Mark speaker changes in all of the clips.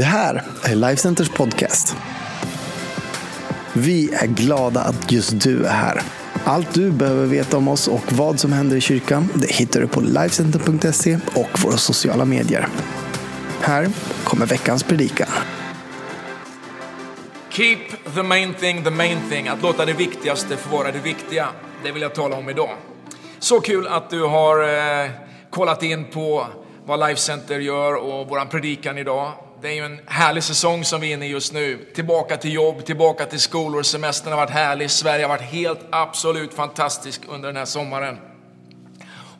Speaker 1: Det här är Lifecenters podcast. Vi är glada att just du är här. Allt du behöver veta om oss och vad som händer i kyrkan det hittar du på Lifecenter.se och våra sociala medier. Här kommer veckans predikan.
Speaker 2: Keep the main thing the main thing. Att låta det viktigaste få vara det viktiga. Det vill jag tala om idag. Så kul att du har eh, kollat in på vad Life Center gör och våran predikan idag. Det är ju en härlig säsong som vi är inne i just nu. Tillbaka till jobb, tillbaka till skolor. Semestern har varit härlig. Sverige har varit helt absolut fantastisk under den här sommaren.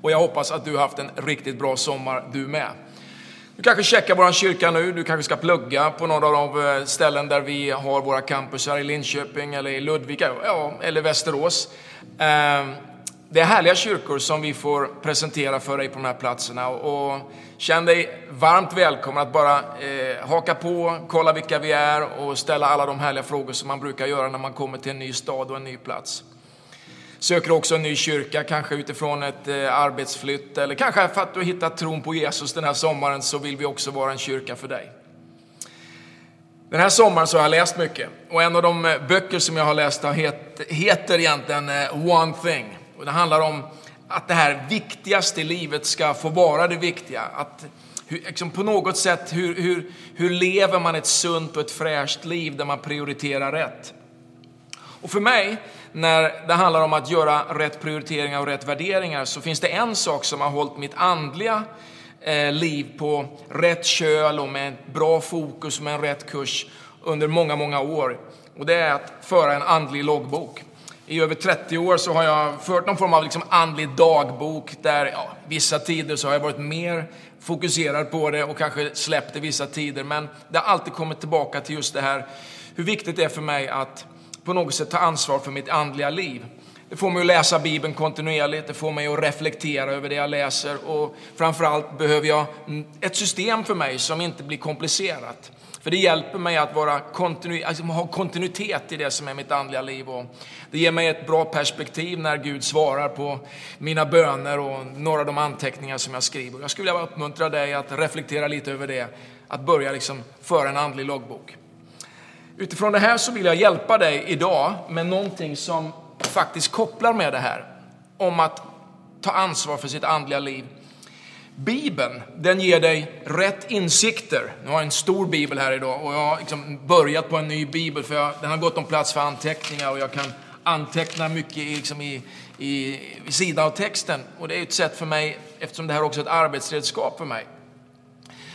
Speaker 2: Och jag hoppas att du har haft en riktigt bra sommar du med. Du kanske checkar vår kyrka nu, du kanske ska plugga på några av de eh, ställen där vi har våra campusar i Linköping eller i Ludvika ja, eller Västerås. Ehm, det är härliga kyrkor som vi får presentera för dig på de här platserna. Och känn dig varmt välkommen att bara eh, haka på, kolla vilka vi är och ställa alla de härliga frågor som man brukar göra när man kommer till en ny stad och en ny plats. Söker också en ny kyrka, kanske utifrån ett eh, arbetsflytt eller kanske för att du har hittat tron på Jesus den här sommaren så vill vi också vara en kyrka för dig. Den här sommaren så har jag läst mycket och en av de eh, böcker som jag har läst heter egentligen eh, One thing. Och det handlar om att det här viktigaste i livet ska få vara det viktiga. Att hur, liksom på något sätt, hur, hur, hur lever man ett sunt och ett fräscht liv där man prioriterar rätt? Och för mig, när det handlar om att göra rätt prioriteringar och rätt värderingar, så finns det en sak som har hållit mitt andliga eh, liv på rätt köl och med bra fokus, och med en rätt kurs under många, många år. Och det är att föra en andlig loggbok. I över 30 år så har jag fört någon form av liksom andlig dagbok där ja, vissa tider så har jag varit mer fokuserad på det och kanske släppt det vissa tider. Men det har alltid kommit tillbaka till just det här hur viktigt det är för mig att på något sätt ta ansvar för mitt andliga liv. Det får mig att läsa Bibeln kontinuerligt, det får mig att reflektera över det jag läser och framförallt behöver jag ett system för mig som inte blir komplicerat. För det hjälper mig att vara kontinu alltså, ha kontinuitet i det som är mitt andliga liv. Och det ger mig ett bra perspektiv när Gud svarar på mina böner och några av de anteckningar som jag skriver. Jag skulle vilja uppmuntra dig att reflektera lite över det, att börja liksom föra en andlig loggbok. Utifrån det här så vill jag hjälpa dig idag med någonting som faktiskt kopplar med det här. Om att ta ansvar för sitt andliga liv Bibeln, den ger dig rätt insikter. Nu har jag en stor bibel här idag och jag har liksom börjat på en ny bibel för jag, den har gått om plats för anteckningar och jag kan anteckna mycket liksom i, i, i sidan av texten. Och det är ett sätt för mig, eftersom det här också är ett arbetsredskap för mig.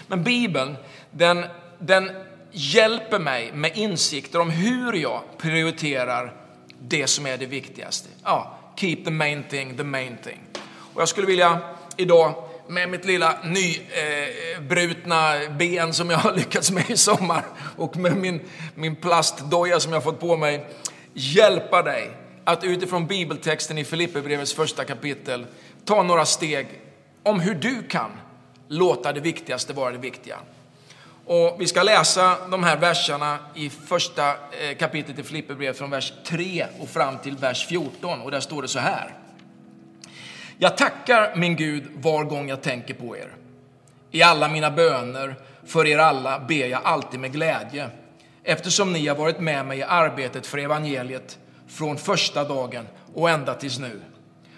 Speaker 2: Men Bibeln, den, den hjälper mig med insikter om hur jag prioriterar det som är det viktigaste. Ja, keep the main thing the main thing. Och jag skulle vilja idag med mitt lilla nybrutna eh, ben som jag har lyckats med i sommar och med min, min plastdoja som jag har fått på mig hjälpa dig att utifrån bibeltexten i Filipperbrevets första kapitel ta några steg om hur du kan låta det viktigaste vara det viktiga. Och vi ska läsa de här verserna i första eh, kapitlet i Filipperbrevet från vers 3 och fram till vers 14 och där står det så här. Jag tackar min Gud var gång jag tänker på er. I alla mina böner för er alla ber jag alltid med glädje, eftersom ni har varit med mig i arbetet för evangeliet från första dagen och ända tills nu.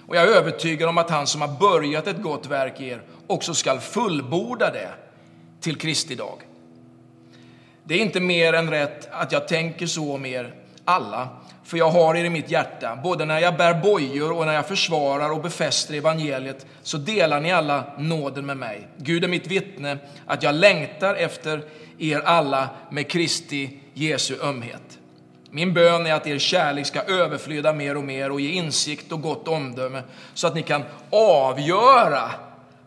Speaker 2: Och jag är övertygad om att han som har börjat ett gott verk i er också skall fullborda det till Kristi dag. Det är inte mer än rätt att jag tänker så om er alla, för jag har er i mitt hjärta. Både när jag bär bojor och när jag försvarar och befäster evangeliet så delar ni alla nåden med mig. Gud är mitt vittne att jag längtar efter er alla med Kristi Jesu ömhet. Min bön är att er kärlek ska överflöda mer och mer och ge insikt och gott omdöme så att ni kan avgöra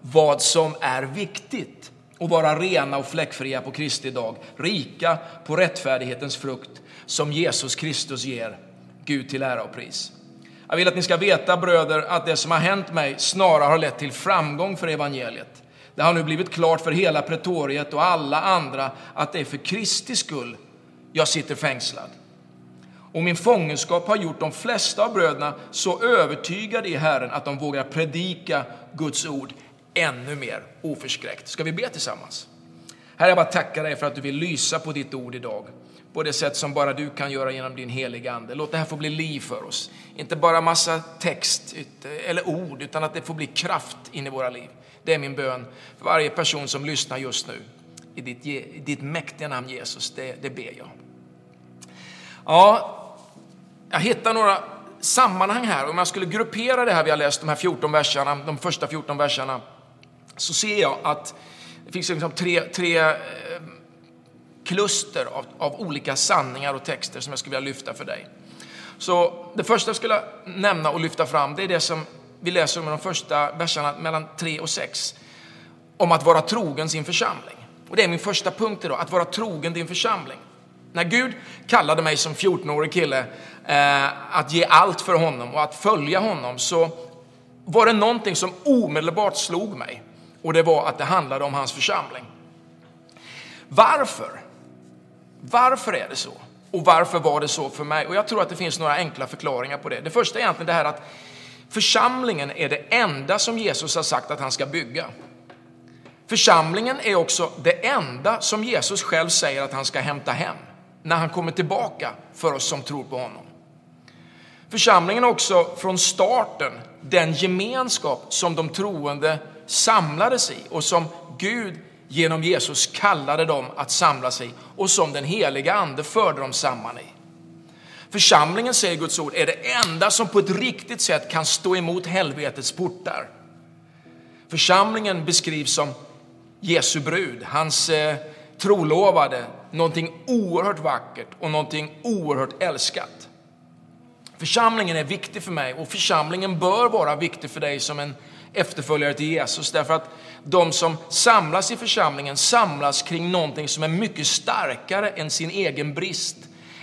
Speaker 2: vad som är viktigt och vara rena och fläckfria på Kristi dag, rika på rättfärdighetens frukt som Jesus Kristus ger Gud till ära och pris. Jag vill att ni ska veta bröder att det som har hänt mig snarare har lett till framgång för evangeliet. Det har nu blivit klart för hela pretoriet och alla andra att det är för Kristi skull jag sitter fängslad. Och min fångenskap har gjort de flesta av bröderna så övertygade i Herren att de vågar predika Guds ord ännu mer oförskräckt. Ska vi be tillsammans? Herre, jag bara tackar dig för att du vill lysa på ditt ord idag. På det sätt som bara du kan göra genom din heliga Ande. Låt det här få bli liv för oss. Inte bara massa text eller ord, utan att det får bli kraft in i våra liv. Det är min bön för varje person som lyssnar just nu. I ditt, i ditt mäktiga namn Jesus, det, det ber jag. Ja, jag hittar några sammanhang här. Om jag skulle gruppera det här vi har läst, de här 14 verserna, de första 14 verserna, så ser jag att det finns liksom tre, tre eh, kluster av, av, olika sanningar och texter som jag skulle vilja lyfta för dig. Så det första jag skulle nämna och lyfta fram, det är det som vi läser om i de första verserna mellan 3 och 6, om att vara trogen sin församling. Och det är min första punkt idag, att vara trogen din församling. När Gud kallade mig som 14-årig kille eh, att ge allt för honom och att följa honom så var det någonting som omedelbart slog mig. Och det var att det handlade om hans församling. Varför? Varför är det så? Och varför var det så för mig? Och jag tror att det finns några enkla förklaringar på det. Det första är egentligen det här att församlingen är det enda som Jesus har sagt att han ska bygga. Församlingen är också det enda som Jesus själv säger att han ska hämta hem när han kommer tillbaka för oss som tror på honom. Församlingen är också från starten den gemenskap som de troende samlades i och som Gud genom Jesus kallade dem att samlas i och som den heliga ande förde dem samman i. Församlingen, säger Guds ord, är det enda som på ett riktigt sätt kan stå emot helvetets portar. Församlingen beskrivs som Jesu brud, hans eh, trolovade, någonting oerhört vackert och någonting oerhört älskat. Församlingen är viktig för mig och församlingen bör vara viktig för dig som en efterföljare till Jesus. Därför att de som samlas i församlingen samlas kring någonting som är mycket starkare än sin egen brist,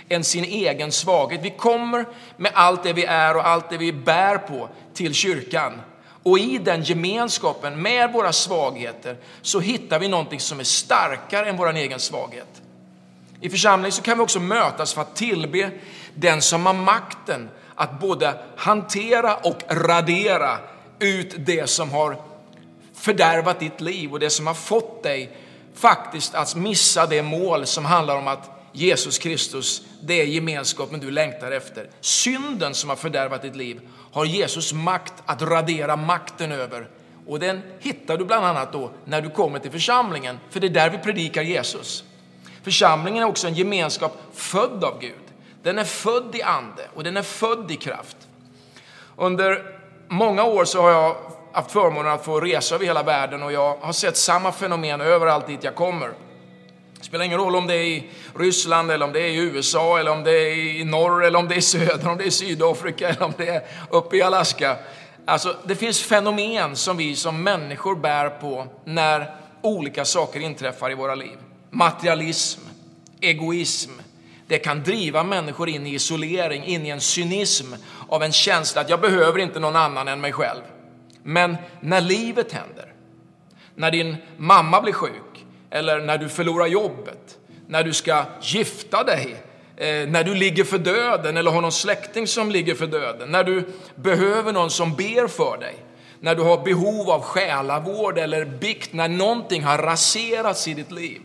Speaker 2: än sin egen svaghet. Vi kommer med allt det vi är och allt det vi bär på till kyrkan. Och i den gemenskapen med våra svagheter så hittar vi någonting som är starkare än vår egen svaghet. I församlingen så kan vi också mötas för att tillbe den som har makten att både hantera och radera ut det som har fördärvat ditt liv och det som har fått dig faktiskt att missa det mål som handlar om att Jesus Kristus, det är gemenskapen du längtar efter. Synden som har fördärvat ditt liv har Jesus makt att radera makten över. Och den hittar du bland annat då när du kommer till församlingen, för det är där vi predikar Jesus. Församlingen är också en gemenskap född av Gud. Den är född i ande och den är född i kraft. Under många år så har jag haft förmånen att få resa över hela världen och jag har sett samma fenomen överallt dit jag kommer. Det spelar ingen roll om det är i Ryssland, eller om det är i USA, eller om det är i norr, eller om det är i söder, om det är i Sydafrika, eller om det är uppe i Alaska. Alltså, det finns fenomen som vi som människor bär på när olika saker inträffar i våra liv. Materialism, egoism, det kan driva människor in i isolering, in i en cynism av en känsla att jag behöver inte någon annan än mig själv. Men när livet händer, när din mamma blir sjuk, eller när du förlorar jobbet, när du ska gifta dig, eh, när du ligger för döden eller har någon släkting som ligger för döden, när du behöver någon som ber för dig, när du har behov av själavård eller bikt, när någonting har raserats i ditt liv.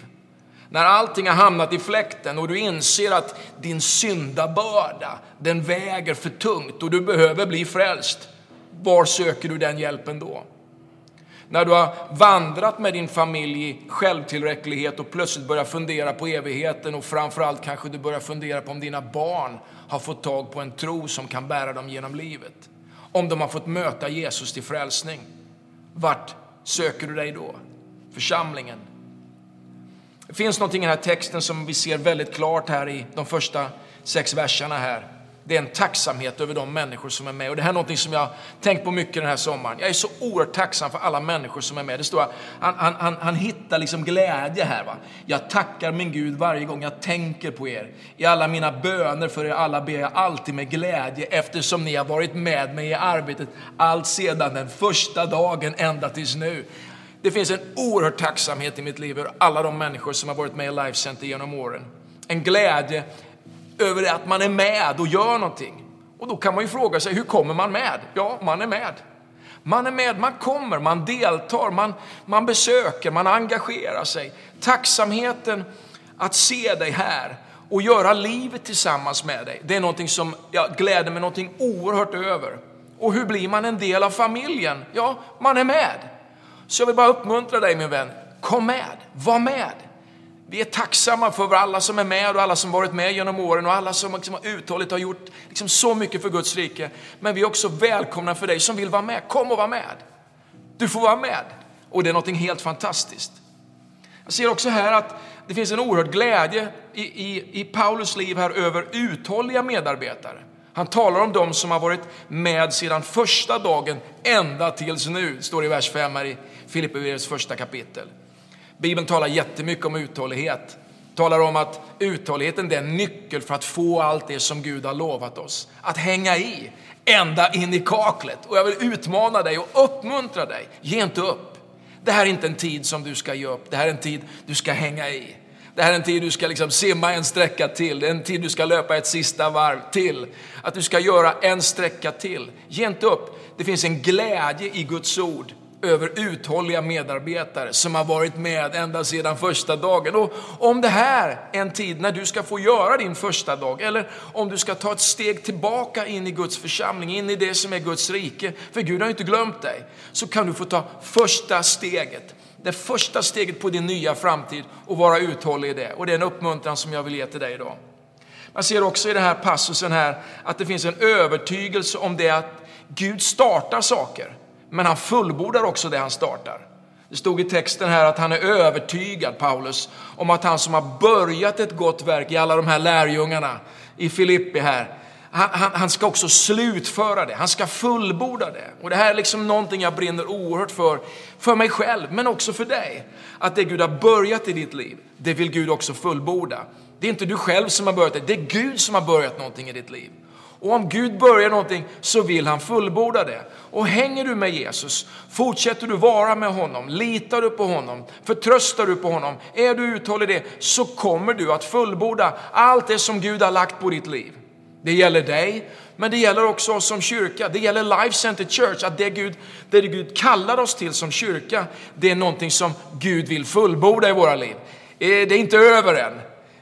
Speaker 2: När allting har hamnat i fläkten och du inser att din syndabörda, den väger för tungt och du behöver bli frälst. Var söker du den hjälpen då? När du har vandrat med din familj i självtillräcklighet och plötsligt börjar fundera på evigheten och framförallt kanske du börjar fundera på om dina barn har fått tag på en tro som kan bära dem genom livet. Om de har fått möta Jesus till frälsning. Vart söker du dig då? Församlingen, det finns någonting i den här texten som vi ser väldigt klart här i de första sex verserna här. Det är en tacksamhet över de människor som är med. Och det här är någonting som jag tänkt på mycket den här sommaren. Jag är så oerhört tacksam för alla människor som är med. Det står att han, han, han, han hittar liksom glädje här. Va? Jag tackar min Gud varje gång jag tänker på er. I alla mina böner för er alla ber jag alltid med glädje eftersom ni har varit med mig i arbetet allt sedan den första dagen ända tills nu. Det finns en oerhörd tacksamhet i mitt liv över alla de människor som har varit med i Life Center genom åren. En glädje över att man är med och gör någonting. Och då kan man ju fråga sig, hur kommer man med? Ja, man är med. Man är med, man kommer, man deltar, man, man besöker, man engagerar sig. Tacksamheten att se dig här och göra livet tillsammans med dig, det är någonting som jag gläder mig någonting oerhört över. Och hur blir man en del av familjen? Ja, man är med. Så jag vill bara uppmuntra dig min vän, kom med, var med. Vi är tacksamma för alla som är med och alla som varit med genom åren och alla som liksom uthålligt har gjort liksom så mycket för Guds rike. Men vi är också välkomna för dig som vill vara med. Kom och var med. Du får vara med. Och det är något helt fantastiskt. Jag ser också här att det finns en oerhörd glädje i, i, i Paulus liv här över uthålliga medarbetare. Han talar om dem som har varit med sedan första dagen ända tills nu, står det i vers 5 här i Filipperbrevets första kapitel. Bibeln talar jättemycket om uthållighet. Talar om att uthålligheten är en nyckel för att få allt det som Gud har lovat oss. Att hänga i ända in i kaklet. Och jag vill utmana dig och uppmuntra dig. Ge inte upp. Det här är inte en tid som du ska ge upp. Det här är en tid du ska hänga i. Det här är en tid du ska liksom simma en sträcka till. Det är en tid du ska löpa ett sista varv till. Att du ska göra en sträcka till. Ge inte upp. Det finns en glädje i Guds ord över uthålliga medarbetare som har varit med ända sedan första dagen. Och om det här är en tid när du ska få göra din första dag, eller om du ska ta ett steg tillbaka in i Guds församling, in i det som är Guds rike, för Gud har inte glömt dig, så kan du få ta första steget. Det första steget på din nya framtid och vara uthållig i det. Och det är en uppmuntran som jag vill ge till dig idag. Man ser också i den här passusen här att det finns en övertygelse om det att Gud startar saker. Men han fullbordar också det han startar. Det stod i texten här att han är övertygad, Paulus, om att han som har börjat ett gott verk i alla de här lärjungarna i Filippi här, han, han, han, ska också slutföra det, han ska fullborda det. Och det här är liksom någonting jag brinner oerhört för, för mig själv, men också för dig. Att det Gud har börjat i ditt liv, det vill Gud också fullborda. Det är inte du själv som har börjat det, det är Gud som har börjat någonting i ditt liv. Och om Gud börjar någonting så vill han fullborda det. Och hänger du med Jesus, fortsätter du vara med honom, litar du på honom, förtröstar du på honom, är du uthållig i det, så kommer du att fullborda allt det som Gud har lagt på ditt liv. Det gäller dig, men det gäller också oss som kyrka. Det gäller Life Center Church, att det Gud, det Gud kallar oss till som kyrka, det är någonting som Gud vill fullborda i våra liv. Eh, det är inte över än.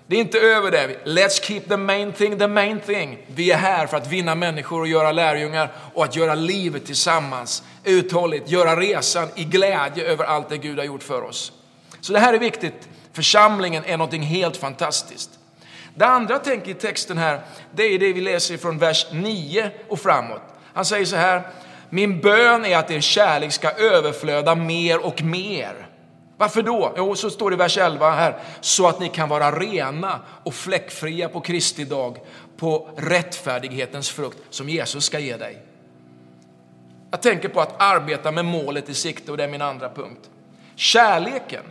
Speaker 2: Det är inte över det. Let's keep the main thing the main thing. Vi är här för att vinna människor och göra lärjungar och att göra livet tillsammans uthålligt, göra resan i glädje över allt det Gud har gjort för oss. Så det här är viktigt. Församlingen är någonting helt fantastiskt. Det andra jag tänker i texten här, det är det vi läser från vers 9 och framåt. Han säger så här, min bön är att er kärlek ska överflöda mer och mer varför då? Jo, så står det i vers 11 här, så att ni kan vara rena och fläckfria på Kristi dag på rättfärdighetens frukt som Jesus ska ge dig. Jag tänker på att arbeta med målet i sikte och det är min andra punkt. Kärleken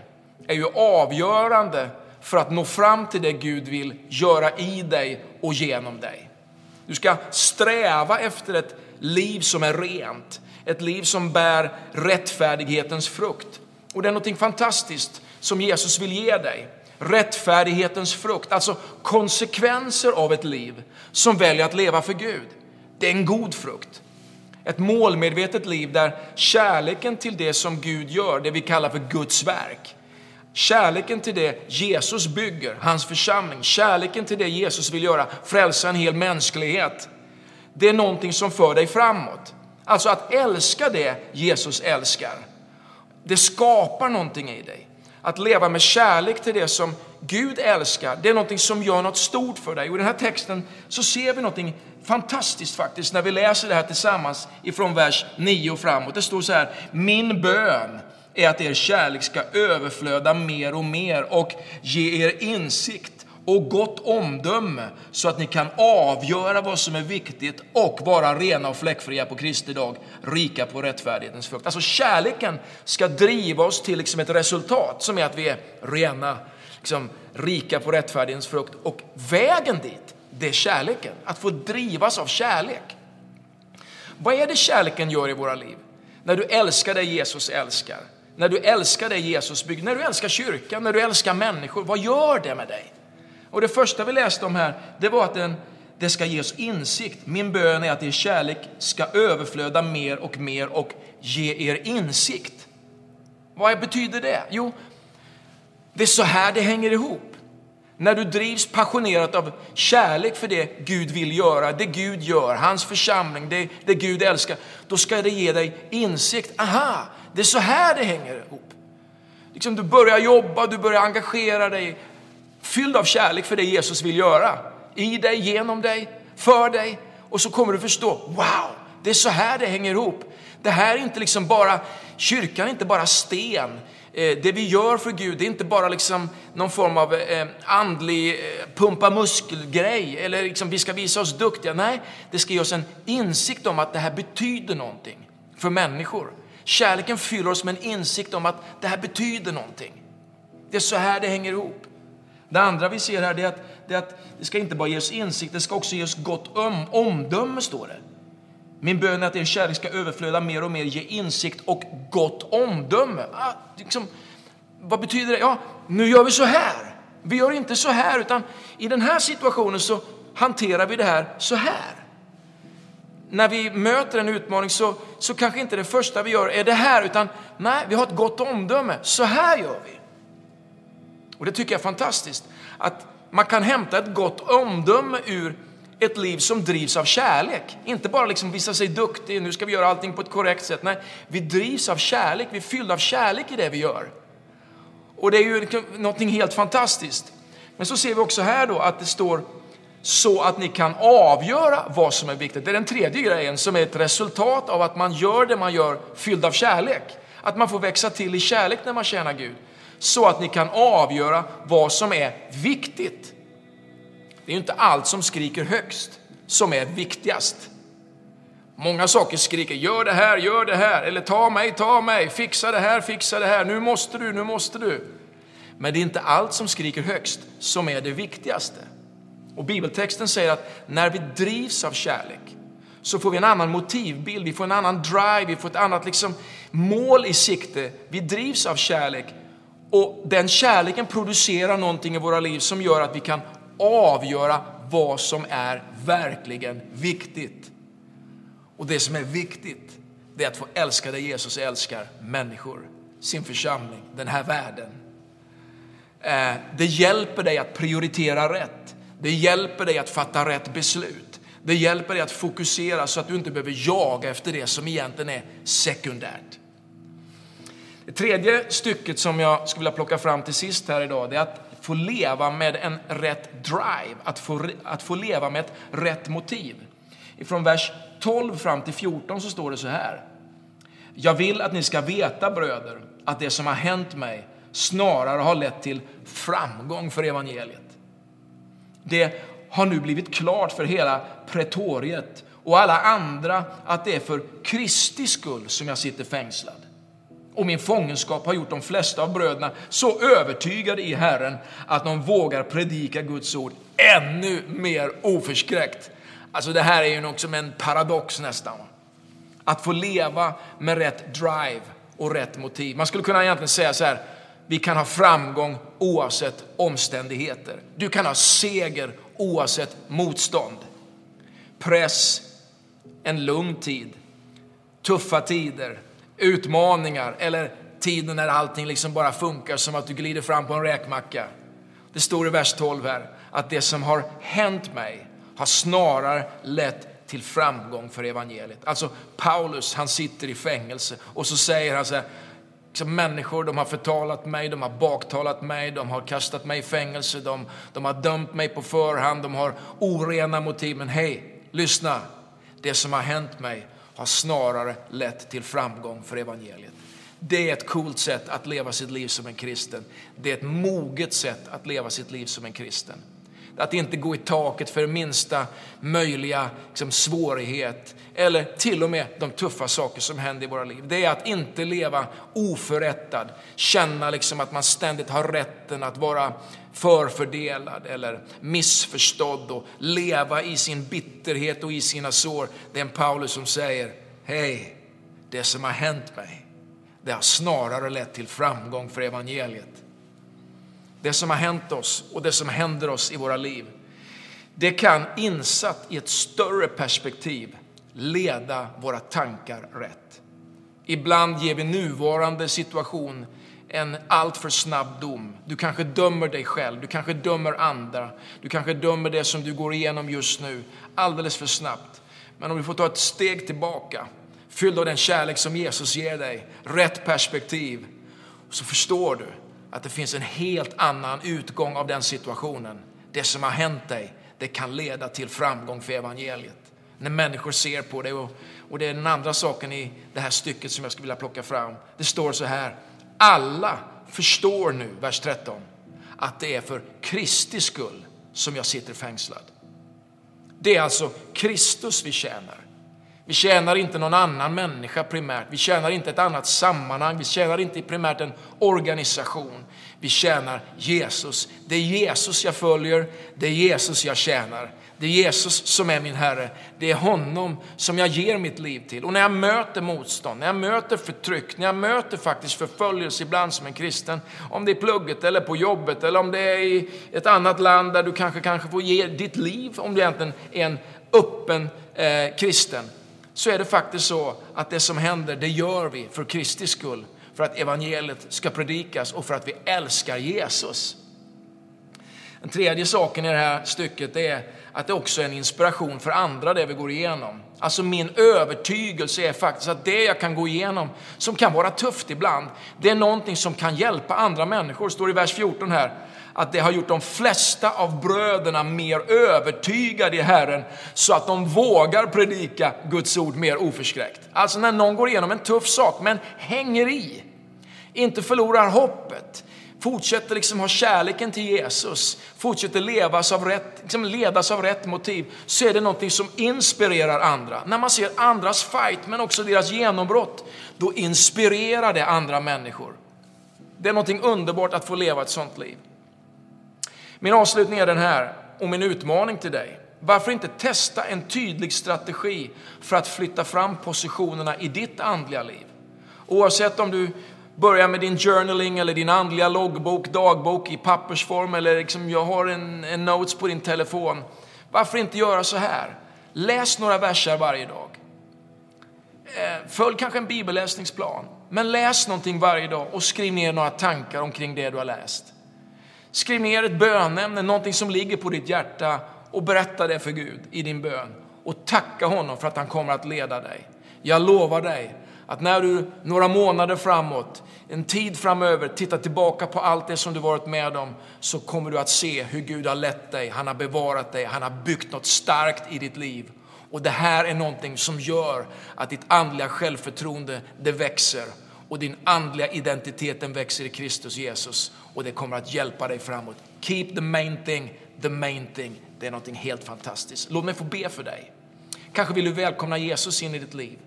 Speaker 2: är ju avgörande för att nå fram till det Gud vill göra i dig och genom dig. Du ska sträva efter ett liv som är rent, ett liv som bär rättfärdighetens frukt. Och det är något fantastiskt som Jesus vill ge dig. Rättfärdighetens frukt, alltså konsekvenser av ett liv som väljer att leva för Gud. Det är en god frukt. Ett målmedvetet liv där kärleken till det som Gud gör, det vi kallar för Guds verk, kärleken till det Jesus bygger, hans församling, kärleken till det Jesus vill göra, frälsa en hel mänsklighet, det är någonting som för dig framåt. Alltså att älska det Jesus älskar det skapar någonting i dig. Att leva med kärlek till det som Gud älskar, det är någonting som gör något stort för dig. Och i den här texten så ser vi någonting fantastiskt faktiskt när vi läser det här tillsammans ifrån vers 9 och framåt. Det står så här, min bön är att er kärlek ska överflöda mer och mer och ge er insikt och gott omdöme så att ni kan avgöra vad som är viktigt och vara rena och fläckfria på Kristi dag, rika på rättfärdighetens frukt. Alltså kärleken ska driva oss till liksom ett resultat som är att vi är rena, liksom, rika på rättfärdighetens frukt. Och vägen dit, det är kärleken, att få drivas av kärlek. Vad är det kärleken gör i våra liv? När du älskar det Jesus älskar, när du älskar det Jesus bygger, när du älskar kyrkan, när du älskar människor, vad gör det med dig? Och det första vi läste om här, det var att den, det ska ge oss insikt. Min bön är att er kärlek ska överflöda mer och mer och ge er insikt. Vad betyder det? Jo, det är så här det hänger ihop. När du drivs passionerat av kärlek för det Gud vill göra, det Gud gör, hans församling, det, det Gud älskar, då ska det ge dig insikt. Aha, det är så här det hänger ihop. Liksom du börjar jobba, du börjar engagera dig, fylld av kärlek för det Jesus vill göra. I dig, genom dig, för dig. Och så kommer du förstå, wow, det är så här det hänger ihop. Det här är inte liksom bara, kyrkan är inte bara sten. Eh, det vi gör för Gud, det är inte bara liksom någon form av eh, andlig eh, pumpa muskelgrej eller liksom vi ska visa oss duktiga. Nej, det ska ge oss en insikt om att det här betyder någonting för människor. Kärleken fyller oss med en insikt om att det här betyder någonting. Det är så här det hänger ihop. Det andra vi ser här är att, det, är att det ska inte bara ge oss insikt, det ska också ge oss gott om, omdöme, står det. Min bön är att er kärlek ska överflöda mer och mer, ge insikt och gott omdöme. Ah, liksom, vad betyder det? Ja, nu gör vi så här. Vi gör inte så här, utan i den här situationen så hanterar vi det här så här. När vi möter en utmaning så, så kanske inte det första vi gör är det här, utan nej, vi har ett gott omdöme. Så här gör vi. Och det tycker jag är fantastiskt, att man kan hämta ett gott omdöme ur ett liv som drivs av kärlek. Inte bara liksom visa sig duktig, nu ska vi göra allting på ett korrekt sätt. Nej, vi drivs av kärlek, vi är fyllda av kärlek i det vi gör. Och det är ju liksom någonting helt fantastiskt. Men så ser vi också här då att det står så att ni kan avgöra vad som är viktigt. Det är den tredje grejen som är ett resultat av att man gör det man gör fylld av kärlek. Att man får växa till i kärlek när man tjänar Gud. Så att ni kan avgöra vad som är viktigt. Det är inte allt som skriker högst som är viktigast. Många saker skriker, gör det här, gör det här, eller ta mig, ta mig, fixa det här, fixa det här, nu måste du, nu måste du. Men det är inte allt som skriker högst som är det viktigaste. Och bibeltexten säger att när vi drivs av kärlek så får vi en annan motivbild, vi får en annan drive, vi får ett annat liksom mål i sikte. Vi drivs av kärlek och den kärleken producerar någonting i våra liv som gör att vi kan avgöra vad som är verkligen viktigt. Och det som är viktigt, det är att få älska det Jesus älskar, människor, sin församling, den här världen. Eh, det hjälper dig att prioritera rätt. Det hjälper dig att fatta rätt beslut. Det hjälper dig att fokusera så att du inte behöver jaga efter det som egentligen är sekundärt. Det tredje stycket som jag skulle vilja plocka fram till sist här idag, det är att få leva med en rätt drive, att få, att få leva med ett rätt motiv. Från vers 12 fram till 14 så står det så här. Jag vill att ni ska veta bröder att det som har hänt mig snarare har lett till framgång för evangeliet. Det har nu blivit klart för hela pretoriet och alla andra att det är för Kristi skull som jag sitter fängslad och min fångenskap har gjort de flesta av bröderna så övertygade i Herren att de vågar predika Guds ord ännu mer oförskräckt. Alltså det här är ju också en paradox nästan. Att få leva med rätt drive och rätt motiv. Man skulle kunna egentligen säga så här, vi kan ha framgång oavsett omständigheter. Du kan ha seger oavsett motstånd. Press, en lugn tid, tuffa tider, utmaningar eller tiden när allting liksom bara funkar som att du glider fram på en räkmacka. Det står i vers 12 här att det som har hänt mig har snarare lett till framgång för evangeliet. Alltså Paulus, han sitter i fängelse och så säger han så här, liksom, människor de har förtalat mig, de har baktalat mig, de har kastat mig i fängelse, de, de har dömt mig på förhand, de har orena motiv. Men hej, lyssna, det som har hänt mig har snarare lett till framgång för evangeliet. Det är ett coolt sätt att leva sitt liv som en kristen. Det är ett moget sätt att leva sitt liv som en kristen. Att inte gå i taket för minsta möjliga liksom, svårighet eller till och med de tuffa saker som händer i våra liv. Det är att inte leva oförrättad, känna liksom att man ständigt har rätten att vara förfördelad eller missförstådd och leva i sin bitterhet och i sina sår. Det är en Paulus som säger, hej, det som har hänt mig, det har snarare lett till framgång för evangeliet. Det som har hänt oss och det som händer oss i våra liv, Det kan insatt i ett större perspektiv leda våra tankar rätt. Ibland ger vi nuvarande situation en alltför snabb dom. Du kanske dömer dig själv, du kanske dömer andra, du kanske dömer det som du går igenom just nu alldeles för snabbt. Men om du får ta ett steg tillbaka, fylld av den kärlek som Jesus ger dig, rätt perspektiv, så förstår du att det finns en helt annan utgång av den situationen. Det som har hänt dig, det kan leda till framgång för evangeliet. När människor ser på dig. Och, och det är den andra saken i det här stycket som jag skulle vilja plocka fram. Det står så här. Alla förstår nu, vers 13, att det är för Kristi skull som jag sitter fängslad. Det är alltså Kristus vi tjänar. Vi tjänar inte någon annan människa primärt. Vi tjänar inte ett annat sammanhang. Vi tjänar inte primärt en organisation. Vi tjänar Jesus. Det är Jesus jag följer. Det är Jesus jag tjänar. Det är Jesus som är min Herre. Det är honom som jag ger mitt liv till. Och när jag möter motstånd, när jag möter förtryck, när jag möter faktiskt förföljelse ibland som en kristen, om det är plugget eller på jobbet eller om det är i ett annat land där du kanske, kanske får ge ditt liv, om du egentligen är en öppen eh, kristen, så är det faktiskt så att det som händer, det gör vi för Kristi skull, för att evangeliet ska predikas och för att vi älskar Jesus. Den tredje saken i det här stycket är att det också är en inspiration för andra det vi går igenom. Alltså min övertygelse är faktiskt att det jag kan gå igenom, som kan vara tufft ibland, det är någonting som kan hjälpa andra människor. Det står i vers 14 här, att det har gjort de flesta av bröderna mer övertygade i Herren så att de vågar predika Guds ord mer oförskräckt. Alltså när någon går igenom en tuff sak men hänger i, inte förlorar hoppet, fortsätter liksom ha kärleken till Jesus, fortsätter levas av rätt, liksom ledas av rätt motiv, så är det någonting som inspirerar andra. När man ser andras fight, men också deras genombrott, då inspirerar det andra människor. Det är någonting underbart att få leva ett sånt liv. Min avslutning är den här, och min utmaning till dig. Varför inte testa en tydlig strategi för att flytta fram positionerna i ditt andliga liv? Oavsett om du Börja med din journaling eller din andliga loggbok, dagbok i pappersform eller liksom jag har en, en notes på din telefon. Varför inte göra så här? Läs några verser varje dag. Eh, följ kanske en bibelläsningsplan, men läs någonting varje dag och skriv ner några tankar omkring det du har läst. Skriv ner ett bönämne, någonting som ligger på ditt hjärta och berätta det för Gud i din bön och tacka honom för att han kommer att leda dig. Jag lovar dig att när du några månader framåt, en tid framöver, tittar tillbaka på allt det som du varit med om, så kommer du att se hur Gud har lett dig, han har bevarat dig, han har byggt något starkt i ditt liv. Och det här är någonting som gör att ditt andliga självförtroende, det växer och din andliga identitet, den växer i Kristus Jesus och det kommer att hjälpa dig framåt. Keep the main thing, the main thing. Det är någonting helt fantastiskt. Låt mig få be för dig. Kanske vill du välkomna Jesus in i ditt liv.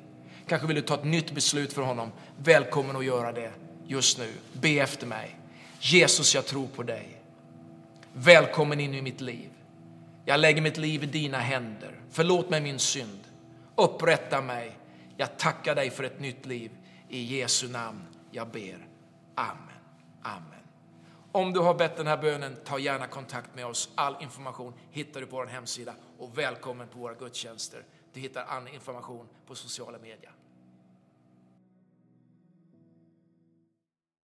Speaker 2: Kanske vill du ta ett nytt beslut för honom. Välkommen att göra det just nu. Be efter mig. Jesus, jag tror på dig. Välkommen in i mitt liv. Jag lägger mitt liv i dina händer. Förlåt mig min synd. Upprätta mig. Jag tackar dig för ett nytt liv. I Jesu namn jag ber. Amen. Amen. Om du har bett den här bönen, ta gärna kontakt med oss. All information hittar du på vår hemsida och välkommen på våra gudstjänster. Du hittar annan information på sociala medier.